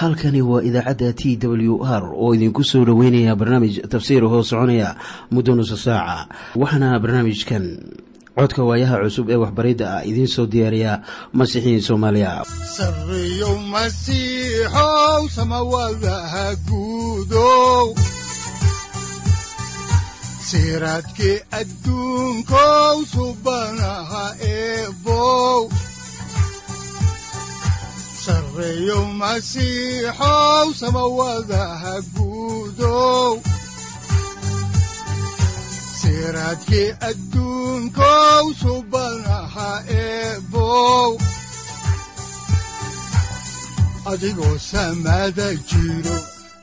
halkani waa idaacadda t w r oo idinku soo dhoweynaya barnaamij tafsiir hoo soconaya muddo nusa saaca. Waxaana barnaamijkan codka waayaha cusub ee waxbaridda ah idiin soo diyaariya masiixiin soomaaliya. Siraadki adduunkow subanaha eebow sareeyow masiixow samawadaha guudow. Siraadki adduunkow jiro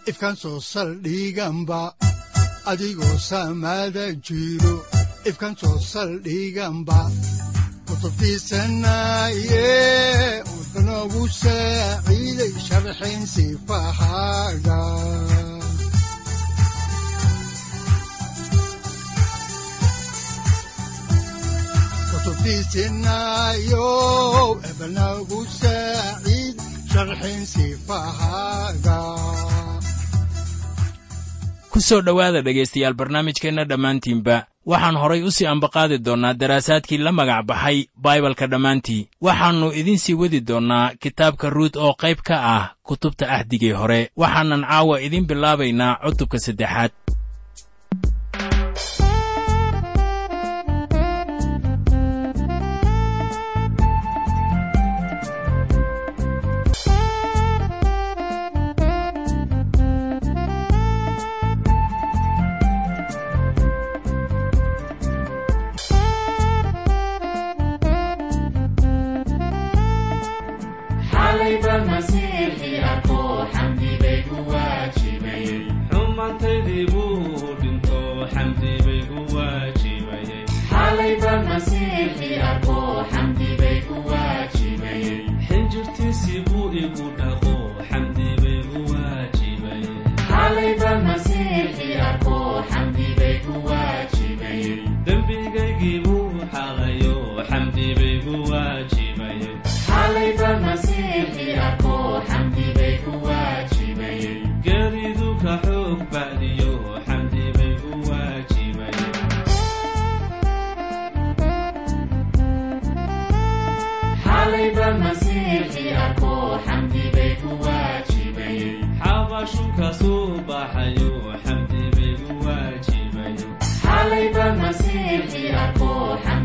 ifkan soo saldhiganba adigoo soo saldhiganba kutubtiisanaaye wuxunogu saaciiday sharxin sifahaaga kutubtiisinaayo ebnagu saaciid sharxin sifahaaga ku soo dhowaada dhegaystayaal barnaamijkeenna dhammaantiinba waxaan horay u sii ambaqaadi doonnaa daraasaadkii la magac baxay baibalka dhammaantii. Waxaannu idiin sii wadi doonnaa kitaabka ruut oo qayb ka ah kutubta ahdigii hore waxaanan caawa idiin bilaabaynaa cutubka saddexaad qashunka suubaxayo xamdi bay u masiixi aqooxa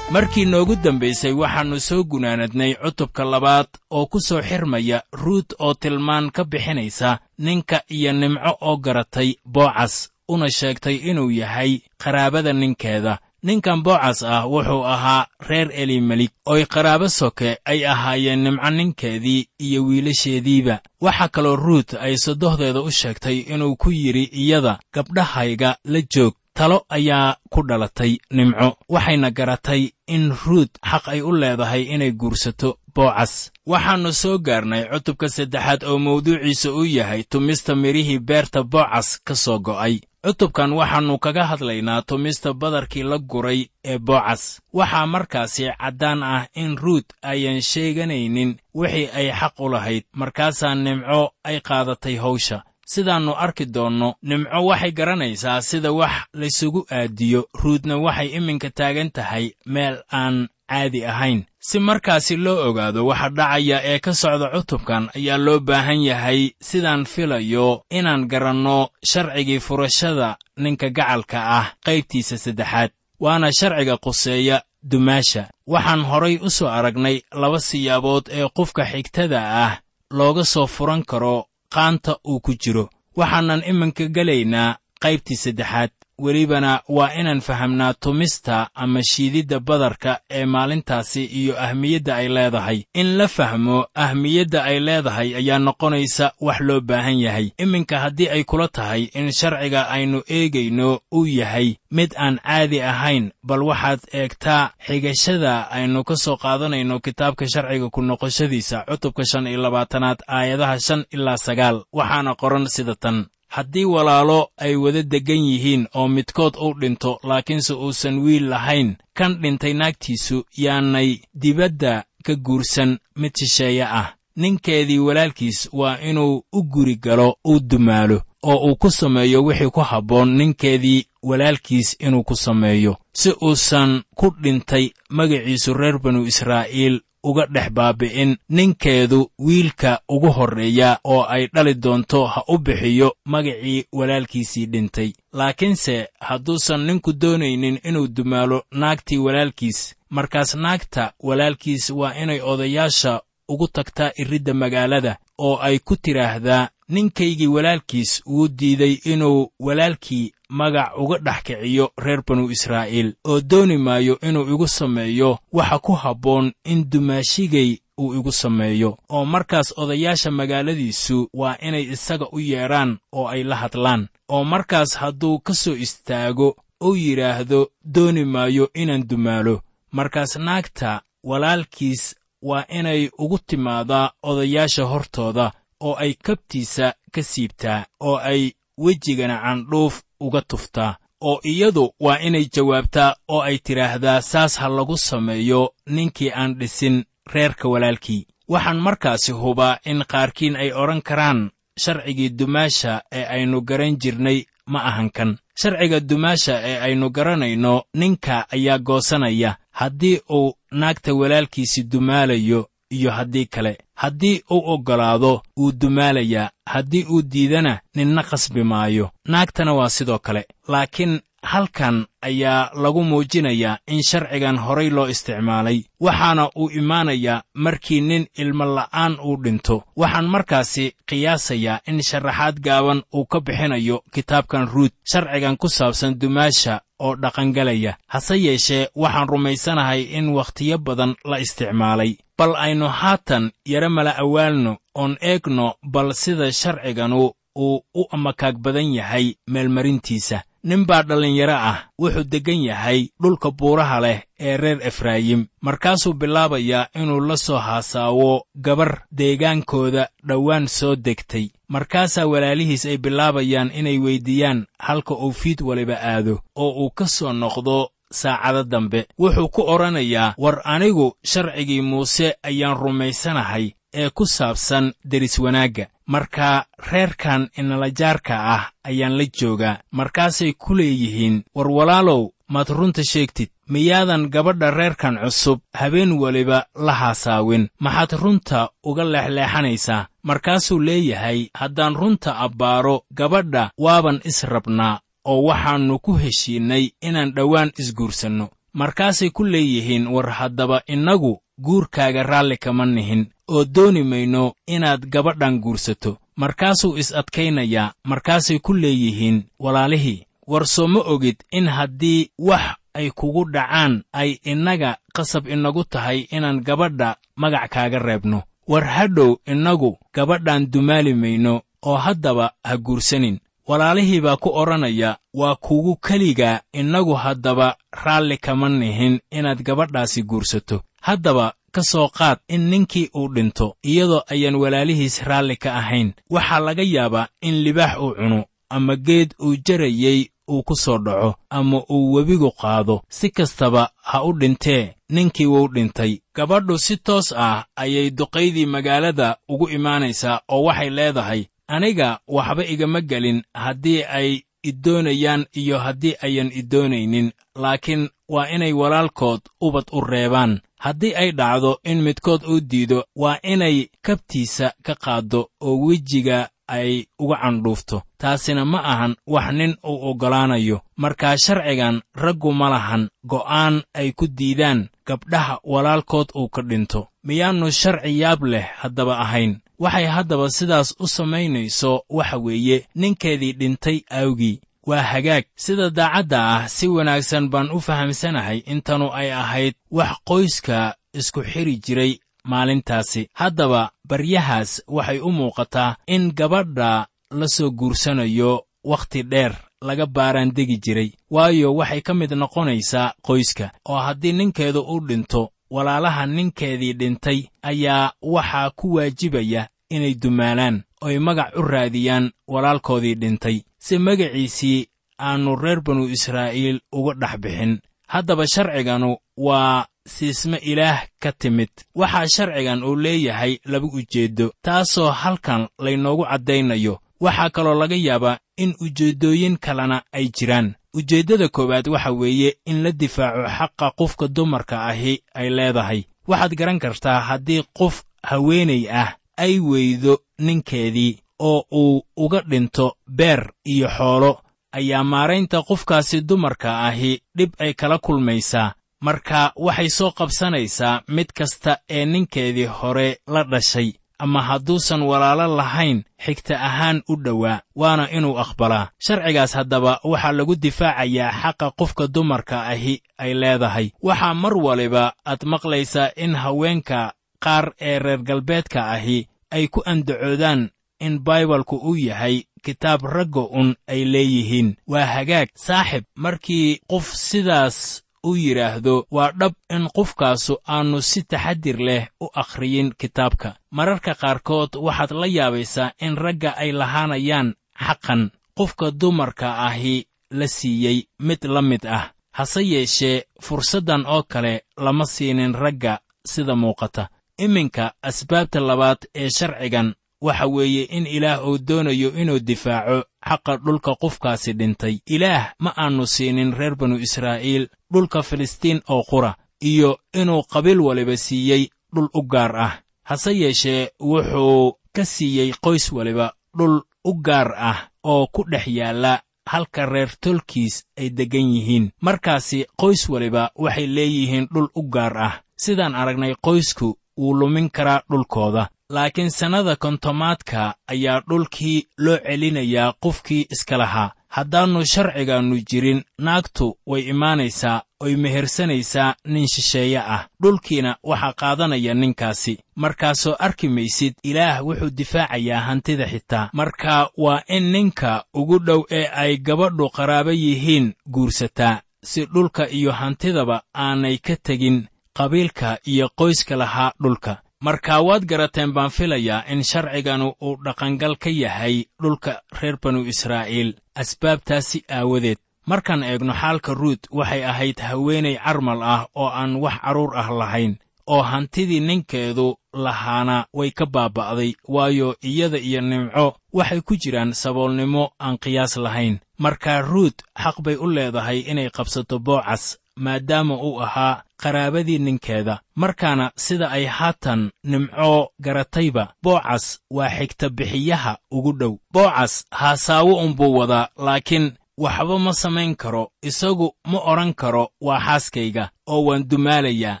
markii noogu dambaysay waxaannu soo gunaanadnay cutubka labaad oo ku soo xirmaya ruut oo tilmaan ka bixinaysa ninka iyo nimco oo garatay boocas una sheegtay inuu yahay qaraabada ninkeeda. Ninkan boocas ah wuxuu ahaa reer elimelik ooy qaraabo soke ay ahaayeen nimco ninkeedii iyo wiilasheediiba. Waxaa kaloo ruut ay sodohdeeda u sheegtay inuu ku yidhi iyada gabdhahayga la joog talo ayaa ku dhalatay nimco waxayna garatay in ruut xaq ay u leedahay inay guursato boocas. Waxaannu soo gaarnay cutubka saddexaad oo mawduuciisa uu yahay tumista midhihii beerta boocas ka soo go'ay. Cutubkan waxaannu kaga hadlaynaa tumista badarkii la guray ee boocas. Waxaa markaasi caddaan ah in ruut ayan sheeganaynin wixii ay xaq u lahayd markaasaa nimco ay qaadatay hawsha sidaannu arki doonno nimco waxay garanaysaa sida wax laysugu aadiyo. Ruudna waxay iminka taagan tahay meel aan caadi ahayn. Si markaasi loo ogaado waxa dhacaya ee ka socda cutubkan ayaa loo baahan yahay sidaan filayo inaan garanno sharcigii furashada ninka gacalka ah qaybtiisa saddexaad. Waana sharciga quseeya dumaasha. Waxaan horay u soo aragnay laba siyaabood ee qofka xigtada ah looga soo furan karo qaanta uu ku jiro. Waxaanan iminka gelaynaa qaybtii saddexaad welibana waa inaan fahamnaa tumista ama shiididda badarka ee maalintaasi iyo ahmiyadda ay leedahay. In la fahmo ahmiyadda ay leedahay ayaa noqonaysa wax loo baahan yahay. Iminka haddii ay kula tahay in sharciga aynu eegayno uu yahay mid aan caadi ahayn bal waxaad eegtaa xigashada aynu ka soo qaadanayno kitaabka sharciga ku noqoshadiisa cutubka shan iyo labaatanaad aayadaha shan ilaa sagaal. Waxaana qoran sida tan haddii walaalo ay wada deggan yihiin oo midkood uu dhinto laakiinse uusan wiil lahayn kan dhintay naagtiisu yaanay dibadda ka guursan mid shisheeye ah. Ninkeedii walaalkiis waa inuu u guri galo uu dumaalo oo uu ku sameeyo wixii ku habboon. Ninkeedii walaalkiis inuu ku sameeyo si uusan ku dhintay magaciisu reer banu israa'iil uga dhex baabi'in ninkeedu wiilka ugu horreeya oo ay dhali doonto ha u bixiyo magacii walaalkiisii dhintay. Laakiinse hadduusan ninku doonaynin inuu dumaalo naagtii walaalkiis markaas naagta walaalkiis waa inay odayaasha ugu tagtaa iridda magaalada oo ay ku tidhaahdaa ninkaygii walaalkiis wuu diiday inuu walaalkii magac uga dhex kiciyo reer banu israa'iil oo dooni maayo inuu igu sameeyo waxa ku habboon in dumaashigay uu igu sameeyo. Oo markaas odayaasha magaaladiisu waa inay isaga u yeedhaan oo ay la hadlaan. Oo markaas hadduu ka soo istaago uu yidhaahdo dooni maayo inaan dumaalo. Markaas naagta walaalkiis waa inay ugu timaadaa odayaasha hortooda oo ay kabtiisa ka siibtaa oo ay wejigana candhuuf uga tuftaa oo iyadu waa inay jawaabtaa oo ay tidhaahdaa saas ha lagu sameeyo ninkii aan dhisin reerka walaalkii. Waxaan markaasi hubaa in qaarkiin ay odhan karaan sharcigii dumaasha ee aynu garan jirnay ma ahan kan. Sharciga dumaasha ee aynu garanayno ninka ayaa goosanaya. Haddii uu naagta walaalkiisi dumaalayo iyo haddii kale haddii uu oggolaado wuu dumaalayaa haddii uu diidana ninna qasbi maayo. Naagtana waa sidoo kale laakiin halkan ayaa lagu muujinayaa in sharcigan horay loo isticmaalay. Waxaana uu imaanayaa markii nin ilmo la'aan uu dhinto. Waxaan markaasi qiyaasayaa in sharaxaad gaaban uu ka bixinayo kitaabkan ruut sharcigan ku saabsan dumaasha oo dhaqangalaya. Hase yeeshee waxaan rumaysanahay in wakhtiyo badan la isticmaalay bal aynu haatan yara mala awaalno oon eegno bal sida sharciganu uu u amakaag badan yahay meelmarintiisa. Nin baa dhallinyaro ah wuxuu deggan yahay dhulka buuraha leh ee reer efraayim. Markaasuu bilaabayaa inuu la soo haasaawo gabar deegaankooda dhowaan soo degtay. Markaasaa walaalihiis ay bilaabayaan inay weyddiiyaan halka uu fiid waliba aado oo uu ka soo noqdo saacado dambe. Wuxuu ku odhanayaa war anigu sharcigii muuse ayaan rumaysanahay ee ku saabsan deris wanaagga. Markaa reerkan inalajaarka ah ayaan la joogaa. Markaasay ku leeyihiin war walaalow maad runta sheegtid. Miyaadan gabadha reerkan cusub habeen weliba la haasaawin maxaad runta uga leexleexanaysaa. Markaasuu leeyahay haddaan runta abbaaro gabadha waaban is rabnaa oo waxaannu ku heshiinnay inaan dhowaan isguursanno. Markaasay ku leeyihiin war haddaba innagu guurkaaga raalli kama nihin oo dooni mayno inaad gabadhan guursato. Markaasuu is-adkaynayaa markaasay ku leeyihiin walaalihii war soo ma ogid in haddii wax ay kugu dhacaan ay innaga qasab inagu tahay inaan gabadha magac kaaga reebno. War hadhow innagu gabadhan dumaali mayno oo haddaba ha guursanin walaalihii baa ku odhanaya waa kugu keligaa innagu haddaba raalli kama nihin inaad gabadhaasi guursato. Haddaba ka soo qaad in ninkii uu dhinto iyadoo ayaan walaalihiis raalli ka ahayn. Waxaa laga yaabaa in libaax uu cuno ama geed uu jarayey uu ku soo dhaco ama uu webigu qaado. Si kastaba ha u dhintee ninkii wuu dhintay. Gabadhu si toos ah ayay duqaydii magaalada ugu imaanaysaa oo waxay leedahay aniga waxba igama gelin haddii ay idoonayaan iyo haddii ayan idoonaynin laakiin waa inay walaalkood ubad u reebaan. Haddii ay dhacdo in midkood uu diido waa inay kabtiisa ka qaaddo oo wejiga ay uga candhuufto. Taasina ma ahan wax nin uu oggolaanayo. Markaa sharcigan raggu ma lahan go'aan ay ku diidaan gabdhaha walaalkood uu ka dhinto. Miyaannu sharci yaab leh haddaba ahayn waxay haddaba sidaas u samaynayso waxa weeye ninkeedii dhintay awgii. Waa hagaag. Sida daacadda ah si wanaagsan baan u fahamsanahay intanu ay ahayd wax qoyska isku xidri jiray maalintaasi. Haddaba baryahaas waxay u muuqataa in gabadha la soo guursanayo wakhti dheer laga baaraandegi jiray. Waayo waxay ka mid noqonaysaa qoyska oo haddii ninkeedu u dhinto walaalaha ninkeedii dhintay ayaa waxaa ku waajibaya inay dumaalaan oy magac u raadiyaan walaalkoodii dhintay. Si magaciisii aannu reer banu israa'iil uga dhex bixin. Haddaba sharciganu waa siisme ilaah ka timid. Waxaa sharcigan uu leeyahay laba ujeeddo taasoo halkan laynoogu caddaynayo. Waxaa kaloo laga yaabaa in ujeeddooyin kalena ay jiraan ujeeddada koowaad waxa weeye in la difaaco xaqa qofka dumarka ahi ay leedahay. Waxaad garan kartaa haddii qof haweenay ah ay weydo ninkeedii oo uu uga dhinto beer iyo xoolo ayaa maaraynta qofkaasi dumarka ahi dhib ay kala kulmaysaa. Marka waxay soo qabsanaysaa mid kasta ee ninkeedii hore la dhashay ama hadduusan walaalo lahayn xigta ahaan u dhowaa waana inuu aqbalaa. Sharcigaas haddaba waxaa lagu difaacayaa xaqa qofka dumarka ahi ay leedahay. Waxaa mar waliba aad maqlaysaa in haweenka qaar ee reer galbeedka ahi ay ku andacoodaan in baibalku uu yahay kitaab ragga un ay leeyihiin. Waa hagaag saaxib markii qof sidaas u yidhaahdo waa dhab in qofkaasu aannu si taxadir leh u akhriyin kitaabka. Mararka qaarkood waxaad la yaabaysaa in ragga ay lahaanayaan xaqan qofka dumarka ahi la siiyey mid la mid ah. Hase yeeshee fursaddan oo kale lama siinin ragga sida muuqata. Iminka asbaabta labaad ee sharcigan waxa weeye in ilaah uu doonayo inuu difaaco xaqa dhulka qofkaasi dhintay. Ilaah ma aannu siinin reer banu israa'iil dhulka filistiin oo qura iyo inuu qabiil waliba siiyey dhul u gaar ah. Hase yeeshee wuxuu ka siiyey qoys waliba dhul u gaar ah oo ku dhex yaalla halka reer tolkiis ay deggan yihiin. Markaasi qoys waliba waxay leeyihiin dhul u gaar ah. Sidaan aragnay qoysku wuu lumin karaa dhulkooda laakiin sannada kontomaadka ayaa dhulkii loo celinayaa qofkii iska lahaa. Haddaannu sharcigaannu jirin naagtu way imaanaysaa oy mehersanaysaa nin shisheeye ah. Dhulkiina waxaa qaadanaya ninkaasi. Markaasoo arki maysid ilaah wuxuu difaacayaa hantida xitaa. Marka waa in ninka ugu dhow ee ay gabadhu qaraabo yihiin guursataa si dhulka iyo hantidaba aanay ka tegin qabiilka iyo qoyska lahaa dhulka marka waad garateen baan filayaa in sharciganu uu dhaqangal ka yahay dhulka reer banu israa'iil asbaabtaasi aawadeed. Markaan eegno xaalka ruut waxay ahayd haweenay carmal ah oo aan wax carruur ah lahayn oo hantidii ninkeedu lahaana way ka baaba'day waayo iyada iyo nimco waxay ku jiraan saboolnimo aan qiyaas lahayn. Marka ruut xaq bay u leedahay inay qabsato boocas maadaama uu ahaa qaraabadii ninkeeda. Markaana sida ay haatan nimco garatayba boocas waa xigta bixiyaha ugu dhow. Boocas haasaawo unbuu wadaa laakiin waxba ma samayn karo isagu ma odhan karo waa xaaskayga oo waan dumaalayaa.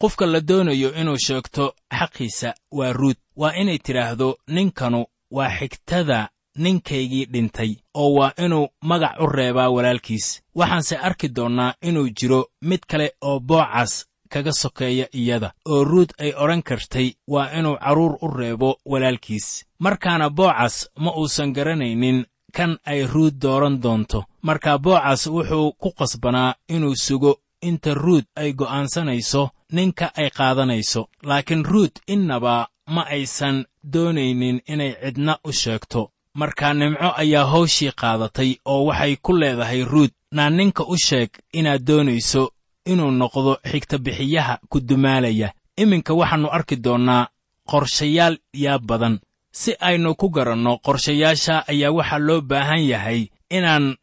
Qofka la doonayo inuu sheegto xaqiisa waa ruut. Waa inay tidhaahdo ninkanu waa xigtada ninkaygii dhintay oo waa inuu magac u reebaa walaalkiis. Waxaanse arki doonnaa inuu jiro mid kale oo boocas kaga sokeeya iyada oo ruut ay odhan kartay waa inuu carruur u reebo walaalkiis. Markaana boocas ma uusan garanaynin kan ay ruut dooran doonto. Marka boocas wuxuu ku qasbanaa inuu sugo inta ruut ay go'aansanayso ninka ay qaadanayso. Laakiin ruut innaba ma aysan doonaynin inay cidna u sheegto markaa nimco ayaa hawshii qaadatay oo waxay ku leedahay ruut. Naa ninka u sheeg inaad doonayso inuu noqdo xigta bixiyaha ku dumaalaya. Iminka waxaannu arki doonnaa qorshayaal yaa badan. Si aynu ku garanno qorshayaasha ayaa waxaa loo baahan yahay inaan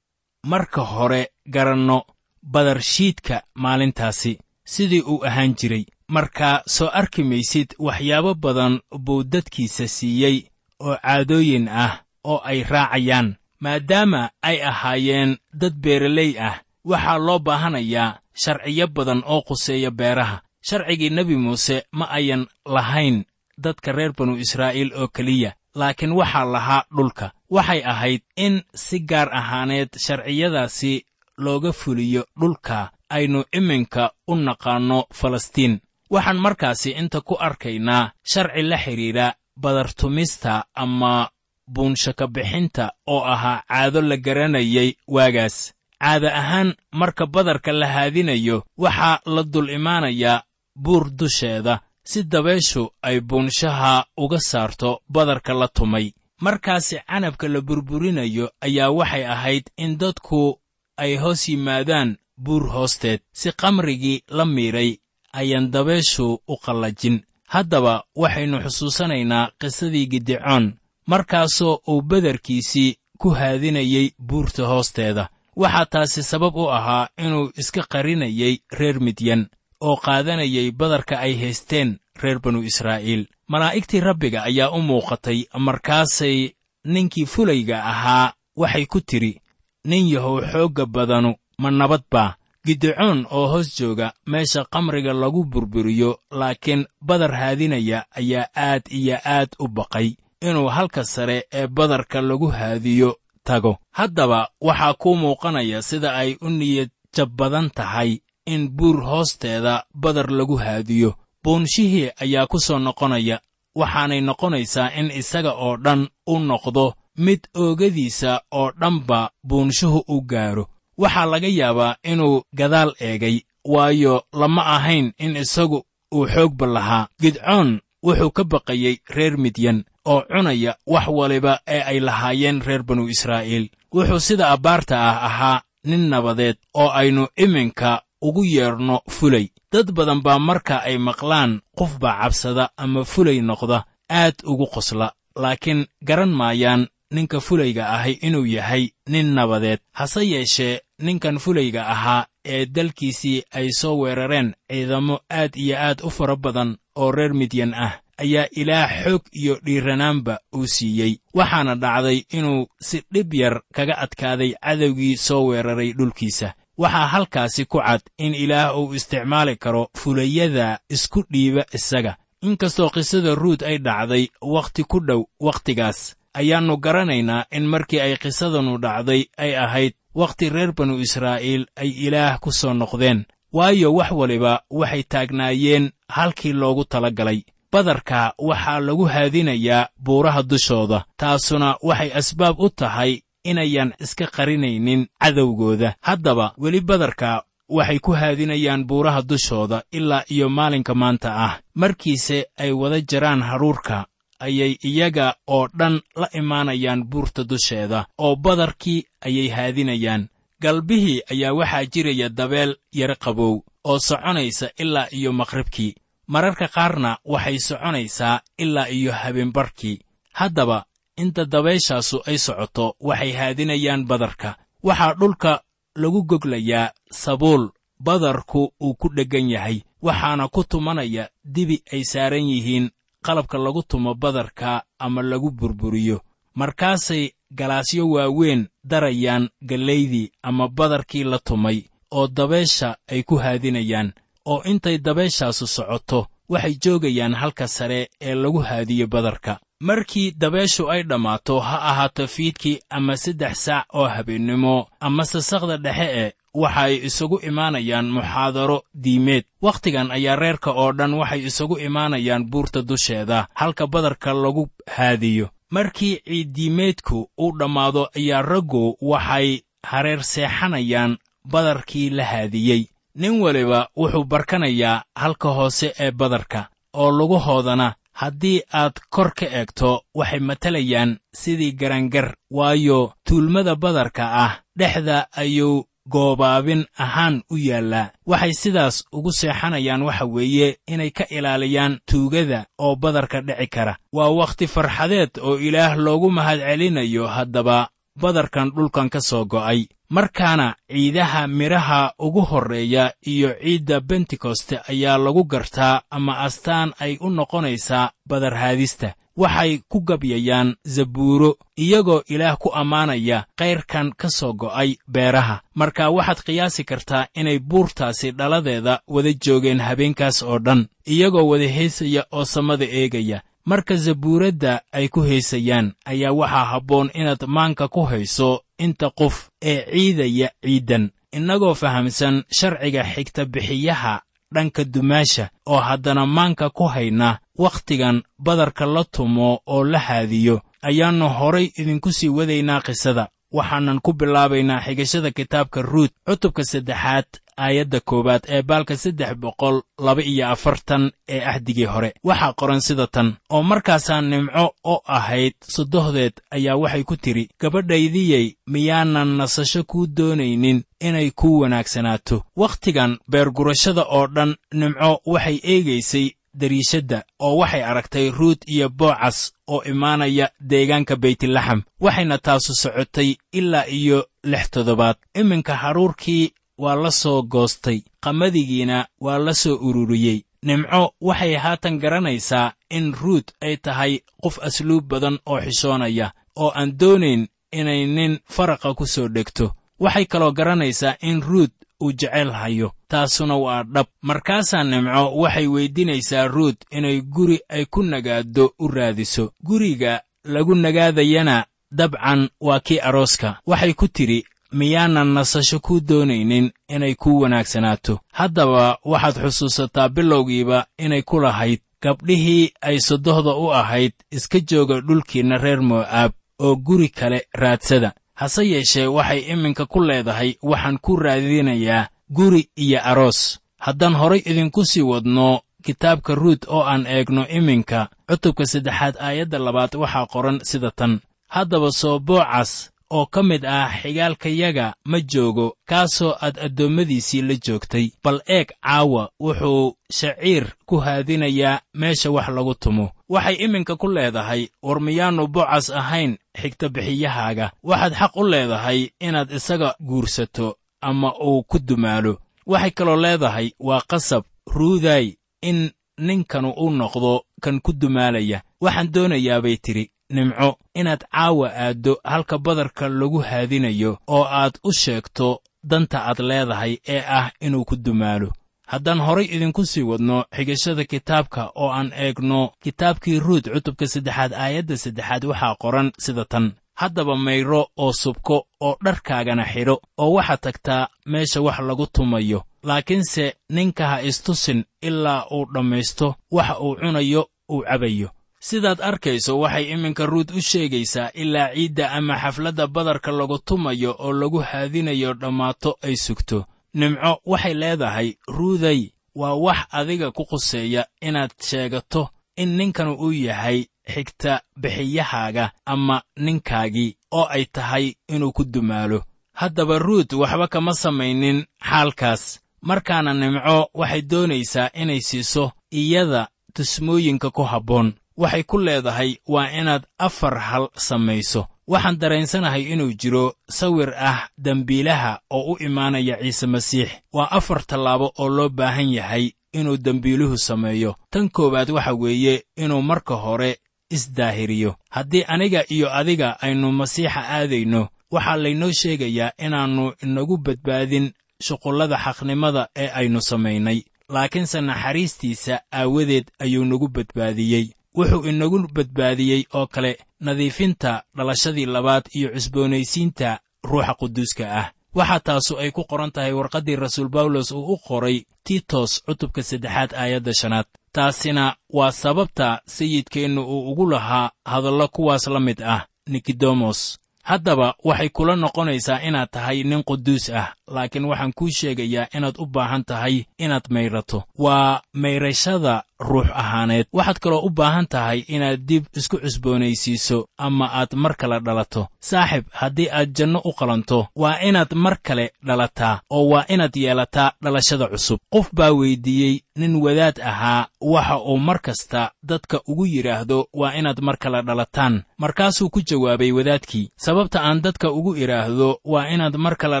marka hore garanno badarshiidka maalintaasi. Sidii uu ahaan jiray. Markaa soo arki maysid waxyaabo badan buu dadkiisa siiyey oo caadooyin ah oo ay raacayaan maadaama ay ahaayeen dad beeraley ah waxaa loo baahanayaa sharciyo badan oo quseeya beeraha. Sharcigii nebi muuse ma ayan lahayn dadka reer banu israa'iil oo keliya laakiin waxaa lahaa dhulka. Waxay ahayd in si gaar ahaaneed sharciyadaasi looga fuliyo dhulka aynu iminka u naqaanno falastiin. Waxaan markaasi inta ku arkaynaa sharci la xidhiidha badartumista ama buunshaka bixinta oo ahaa caado la garanayay waagaas. Caada ahaan marka badarka la haadinayo waxaa la dul imaanayaa buur dusheeda. Si dabayshu ay buunshaha uga saarto badarka la tumay. Markaasi canabka la burburinayo ayaa waxay ahayd in dadku ay hoos yimaadaan buur hoosteed. Si qamrigii la miidhay ayaan dabayshu u qallajin. Haddaba waxaynu xusuusanaynaa qisadii gidicoon markaasoo uu badarkiisii ku haadinayey buurta hoosteeda. Waxaa taasi sabab u ahaa inuu iska qarinayay reer midyan oo qaadanayay badarka ay haysteen reer banu israa'iil. Malaa'igtii rabbiga ayaa u muuqatay markaasay ninkii fulayga ahaa waxay ku tidhi. Nin yahow xoogga badanu ma nabad baa? Gidicoon oo hoos jooga meesha qamriga lagu burburiyo laakiin badar haadinaya ayaa aad iyo aad u baqay inuu halka sare ee badarka lagu haadiyo tago. Haddaba waxaa kuu muuqanaya sida ay u niyad jab badan tahay in buur hoosteeda badar lagu haadiyo. Buunshihii ayaa ku soo noqonaya waxaanay noqonaysaa in isaga oo dhan u noqdo mid oogadiisa oo dhanba buunshuhu u gaaro. Waxaa laga yaabaa inuu gadaal eegay waayo lama ahayn in isagu uu xoogba lahaa gidcoon wuxuu ka baqayey reer midyan oo cunaya wax waliba ee ay lahaayeen reer banu israa'iil. Wuxuu sida abbaarta ah ahaa nin nabadeed oo aynu iminka ugu yeedhno fulay. Dad badan baa marka ay maqlaan qof baa cabsada ama fulay noqda aad ugu qosla laakiin garan maayaan ninka fulayga ahi inuu yahay nin nabadeed. Hase yeeshee ninkan fulayga ahaa ee dalkiisii ay soo weerareen ciidamo aad iyo aad u fara badan oo reer midyan ah ayaa ilaah xoog iyo dhiiranaanba uu siiyey. Waxaana dhacday inuu si dhib yar kaga adkaaday cadowgii soo weeraray dhulkiisa. Waxaa halkaasi ku cad in ilaah uu isticmaali karo fulayada isku dhiiba isaga. Inkastoo qisada ruud ay dhacday wakhti ku dhow wakhtigaas ayaannu garanaynaa in markii ay qisadanu dhacday ay ahayd wakhti reer banu israa'iil ay ilaah ku soo noqdeen. Waayo wax waliba waxay taagnaayeen halkii loogu tala galay badarka waxaa lagu haadinayaa buuraha dushooda taasuna waxay asbaab u tahay inayan iska qarinaynin cadowgooda. Haddaba weli badarka waxay ku haadinayaan buuraha dushooda ilaa iyo maalinka maanta ah. Markiise ay wada jaraan haruurka ayay iyaga oo dhan la imaanayaan buurta dusheeda oo badarkii ayay haadinayaan. Galbihii ayaa waxaa jiraya dabeel yara qabow oo soconaysa ilaa iyo maqribkii mararka qaarna waxay soconaysaa ilaa iyo habeenbarkii. Haddaba inta dabayshaasu ay socoto waxay haadinayaan badarka. Waxaa dhulka lagu goglayaa sabuul. Badarku uu ku dheggan yahay waxaana ku tumanaya dibi ay saaran yihiin qalabka lagu tumo badarka ama lagu burburiyo. Markaasay galaasyo waaweyn darayaan gallaydii ama badarkii la tumay oo dabaysha ay ku haadinayaan oo intay dabayshaasu socoto waxay joogayaan halka sare ee lagu haadiyo badarka. Markii dabayshu ay dhammaato ha ahaato fiidkii ama saddex saac oo habeennimo ama sasaqda dhexe e waxa ay isagu imaanayaan muxaadaro diimeed. Wakhtigan ayaa reerka oo dhan waxay isagu imaanayaan buurta dusheeda halka badarka lagu haadiyo. Markii ciiddiimeedku uu dhammaado ayaa raggu waxay hareer seexanayaan badarkii la haadiyey nin waliba wuxuu barkanayaa halka hoose ee badarka oo lugahoodana haddii aad kor ka eegto waxay matalayaan sidii garangar waayo tuulmada badarka ah dhexda ayuu goobaabin ahaan u yaallaa. Waxay sidaas ugu seexanayaan waxa weeye inay ka ilaaliyaan tuugada oo badarka dhici kara. Waa wakhti farxadeed oo ilaah loogu mahadcelinayo haddaba badarkan dhulkan ka soo go'ay markaana ciidaha midhaha ugu horreeya iyo ciidda bentekoste ayaa lagu gartaa ama astaan ay u noqonaysaa badarhaadista waxay ku gabyayaan zabuuro iyagoo ilaah ku ammaanaya kayrkan ka soo go'ay beeraha. Marka waxaad qiyaasi kartaa inay buurtaasi dhaladeeda wada joogeen habeenkaas oo dhan iyagoo wada heesaya oo samada eegaya marka zabuuradda ay ku heesayaan ayaa waxaa habboon inaad maanka ku hayso inta qof ee ciidaya ciiddan innagoo fahamsan sharciga xigta bixiyaha dhanka dumaasha oo haddana maanka ku hayna wakhtigan badarka la tumo oo la haadiyo. Ayaannu horay idinku sii wadaynaa qisada waxaanan ku bilaabaynaa xigashada kitaabka ruut cutubka saddexaad aayadda koowaad ee baalka saddex boqol laba iyo afartan ee ahdigii hore. Waxaa qoran sida tan oo markaasaa nimco oo ahayd sodohdeed ayaa waxay ku tidhi gabadhaydiyey miyaanan nasasho kuu doonaynin inay kuu wanaagsanaato wakhtigan beergurashada oo dhan nimco waxay eegaysay dariishadda oo waxay aragtay ruut iyo boocas oo imaanaya deegaanka beytlaxam waxayna taasu socotay ilaa iyo lix toddobaad iminka haruurkii waa la soo goostay qamadigiina waa la soo ururiyey. Nimco waxay haatan garanaysaa in ruut ay tahay qof asluub badan oo xishoonaya oo aan doonayn inay nin faraqa ku soo dhegto. Waxay kaloo garanaysaa in ruut uu jecel hayo taasuna waa dhab. Markaasaa nimco waxay weyddiinaysaa ruut inay guri ay ku nagaaddo u raadiso. Guriga lagu nagaadayana dabcan waa kii arooska. Waxay ku tidhi miyaanan nasasho kuu doonaynin inay kuu wanaagsanaato haddaba waxaad xusuusataa bilowgiiba inay ku lahayd. Gabdhihii ay sodohda u ahayd iska jooga dhulkiinna reer mo'aab oo guri kale raadsada hase yeeshee waxay iminka ku leedahay waxaan ku raadinayaa guri iyo aroos. Haddaan horay idinku sii wadno kitaabka ruut oo aan eegno iminka cutubka saddexaad aayadda labaad waxaa qoran sida tan. Haddaba soo boocas oo ka mid ah xigaalkayaga ma joogo kaasoo aad addoommadiisii la joogtay. Bal eeg caawa wuxuu shaciir ku haadinayaa meesha wax lagu tumo waxay iminka ku leedahay war miyaannu boocas ahayn xigta bixiyahaaga. Waxaad xaq u leedahay inaad isaga guursato ama uu ku dumaalo. Waxay kaloo leedahay waa qasab ruuday in ninkanu u noqdo kan ku dumaalaya. Waxaan doonayaabay tidhi nimco inaad caawa aaddo halka badarka lagu haadinayo oo aad u sheegto danta aad leedahay ee ah inuu ku dumaalo haddaan horay idinku sii wadno xigashada kitaabka oo aan eegno kitaabkii ruut cutubka saddexaad aayadda saddexaad waxaa qoran sida tan. Haddaba mayro oo subko oo dharkaagana xidho oo waxaad tagtaa meesha wax lagu tumayo. Laakiinse ninka ha istusin ilaa uu dhammaysto waxa uu cunayo uu cabayo. Sidaad arkayso waxay iminka ruut u sheegaysaa ilaa ciidda ama xafladda badarka lagu tumayo oo lagu haadinayo dhammaato ay sugto nimco waxay leedahay ruuday waa wax adiga ku quseeya inaad sheegato in ninkanu uu yahay xigta bixiyahaaga ama ninkaagii oo ay tahay inuu ku dumaalo. Haddaba ruut waxba kama samaynin xaalkaas. Markaana nimco waxay doonaysaa inay siiso iyada tusmooyinka ku habboon. Waxay ku leedahay waa inaad afar hal samayso waxaan daraensanahay inuu jiro sawir ah dembiilaha oo u imaanaya ciise masiix. Waa afar tallaabo oo loo baahan yahay inuu dembiiluhu sameeyo. Tan koowaad waxa weeye inuu marka hore isdaahiriyo. Haddii aniga iyo adiga aynu masiixa aadayno waxaa laynoo sheegayaa inaannu inagu badbaadin shuqullada xaqnimada ee aynu samaynay. Laakiinse naxariistiisa aawadeed ayuu nagu badbaadiyey wuxuu inagu badbaadiyey oo kale nadiifinta dhalashadii labaad iyo cusboonaysiinta ruuxa quduuska ah. Waxaa taasu ay ku qoran tahay warqaddii rasuul bawlos uu u qoray tiitos cutubka saddexaad aayadda shanaad. Taasina waa sababta sayidkeennu uu ugu lahaa hadallo kuwaas la mid ah nikidemos haddaba waxay kula noqonaysaa inaad tahay nin quduus ah laakiin waxaan kuu sheegayaa inaad u baahan tahay inaad mayrato. Waa mayrashada ruux ahaaneed. Waxaad kaloo u baahan tahay inaad dib isku cusboonaysiiso ama aad mar kale dhalato. Saaxib haddii aad janno u qalanto waa inaad mar kale dhalataa oo waa inaad yeelataa dhalashada cusub. Qof baa weyddiiyey nin wadaad ahaa waxa uu mar kasta dadka ugu yidhaahdo waa inaad mar kale dhalataan. Markaasuu ku jawaabay wadaadkii sababta aan dadka ugu idhaahdo waa inaad mar kale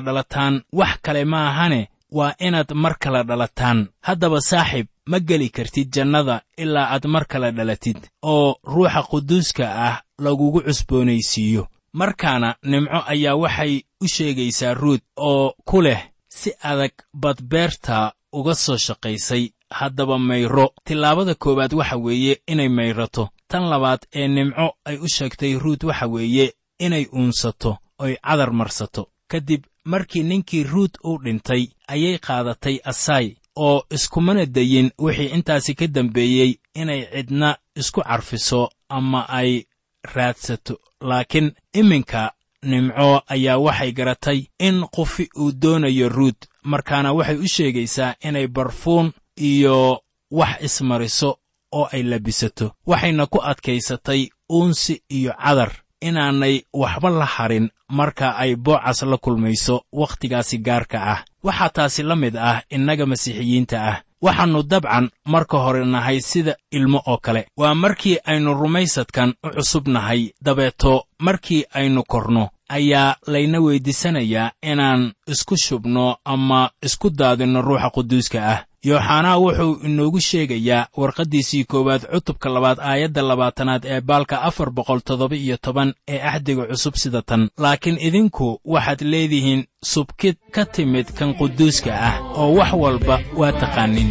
dhalataan wax kale ma ahane waa inaad mar kale dhalataan. Haddaba saaxib ma geli kartid jannada ilaa aad mar kale dhalatid oo ruuxa quduuska ah lagugu cusboonaysiiyo. Markaana nimco ayaa waxay u sheegaysaa ruut oo ku leh si adag bad beerta uga soo shaqaysay. Haddaba mayro. Tillaabada koowaad waxa weeye inay mayrato. Tan labaad ee nimco ay u sheegtay ruut waxa weeye inay uunsato oy cadar marsato. Kadib markii ninkii ruut uu dhintay ayay qaadatay asaay oo iskumana dayin wixii intaasi ka dambeeyey inay cidna isku carfiso ama ay raadsato. Laakiin iminka nimco ayaa waxay garatay in qufi uu doonayo ruut markaana waxay u sheegaysaa inay barfuun iyo wax ismariso oo ay labisato waxayna ku adkaysatay uunsi iyo cadar inaanay waxba la harin marka ay boocas la kulmayso wakhtigaasi gaarka ah. Waxaa taasi la mid ah innaga masiixiyiinta ah. Waxaannu dabcan marka hore nahay sida ilmo oo kale. Waa markii aynu rumaysadkan u cusub nahay dabeeto markii aynu korno ayaa layna weyddiisanayaa inaan isku shubno ama isku daadinno ruuxa quduuska ah yooxanaa wuxuu inoogu sheegayaa warqaddiisii koowaad cutubka labaad aayadda labaatanaad ee baalka afar boqol toddoba iyo toban ee axdiga cusub sida tan. Laakiin idinku waxaad leedihiin subkid ka timid kan quduuska ah oo wax walba waa taqaanin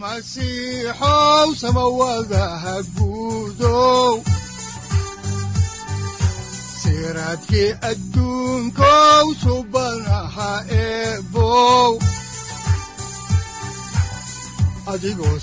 masiixow samawadaha guudow siraadkii adduunkow subanaha eebow adigoo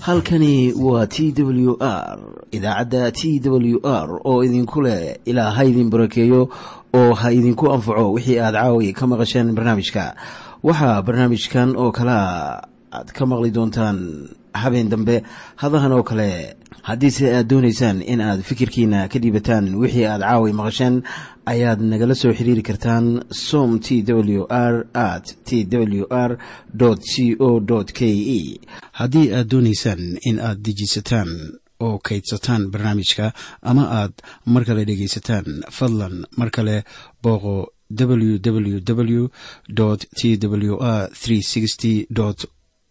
halkani waa t w r idaacadda t w r oo idinku leh ilaa ha idin barakeeyo oo ha idinku anfaco wixii aad caawi ka maqasheen barnaamijka. Waxaa barnaamijkan oo kalea aad ka maqli doontaan habeen dambe. Hadahan oo kale haddiise aad doonaysaan in aad fikirkiina ka dhiibataan wixii aad caawi maqasheen ayaad nagala soo xiriiri kartaan som t w r at t w r c o k e haddii aad doonaysaan in aad dejisataan oo kaydsataan barnaamijka ama aad mar kale dhegaysataan fadlan mar kale booqo www t w r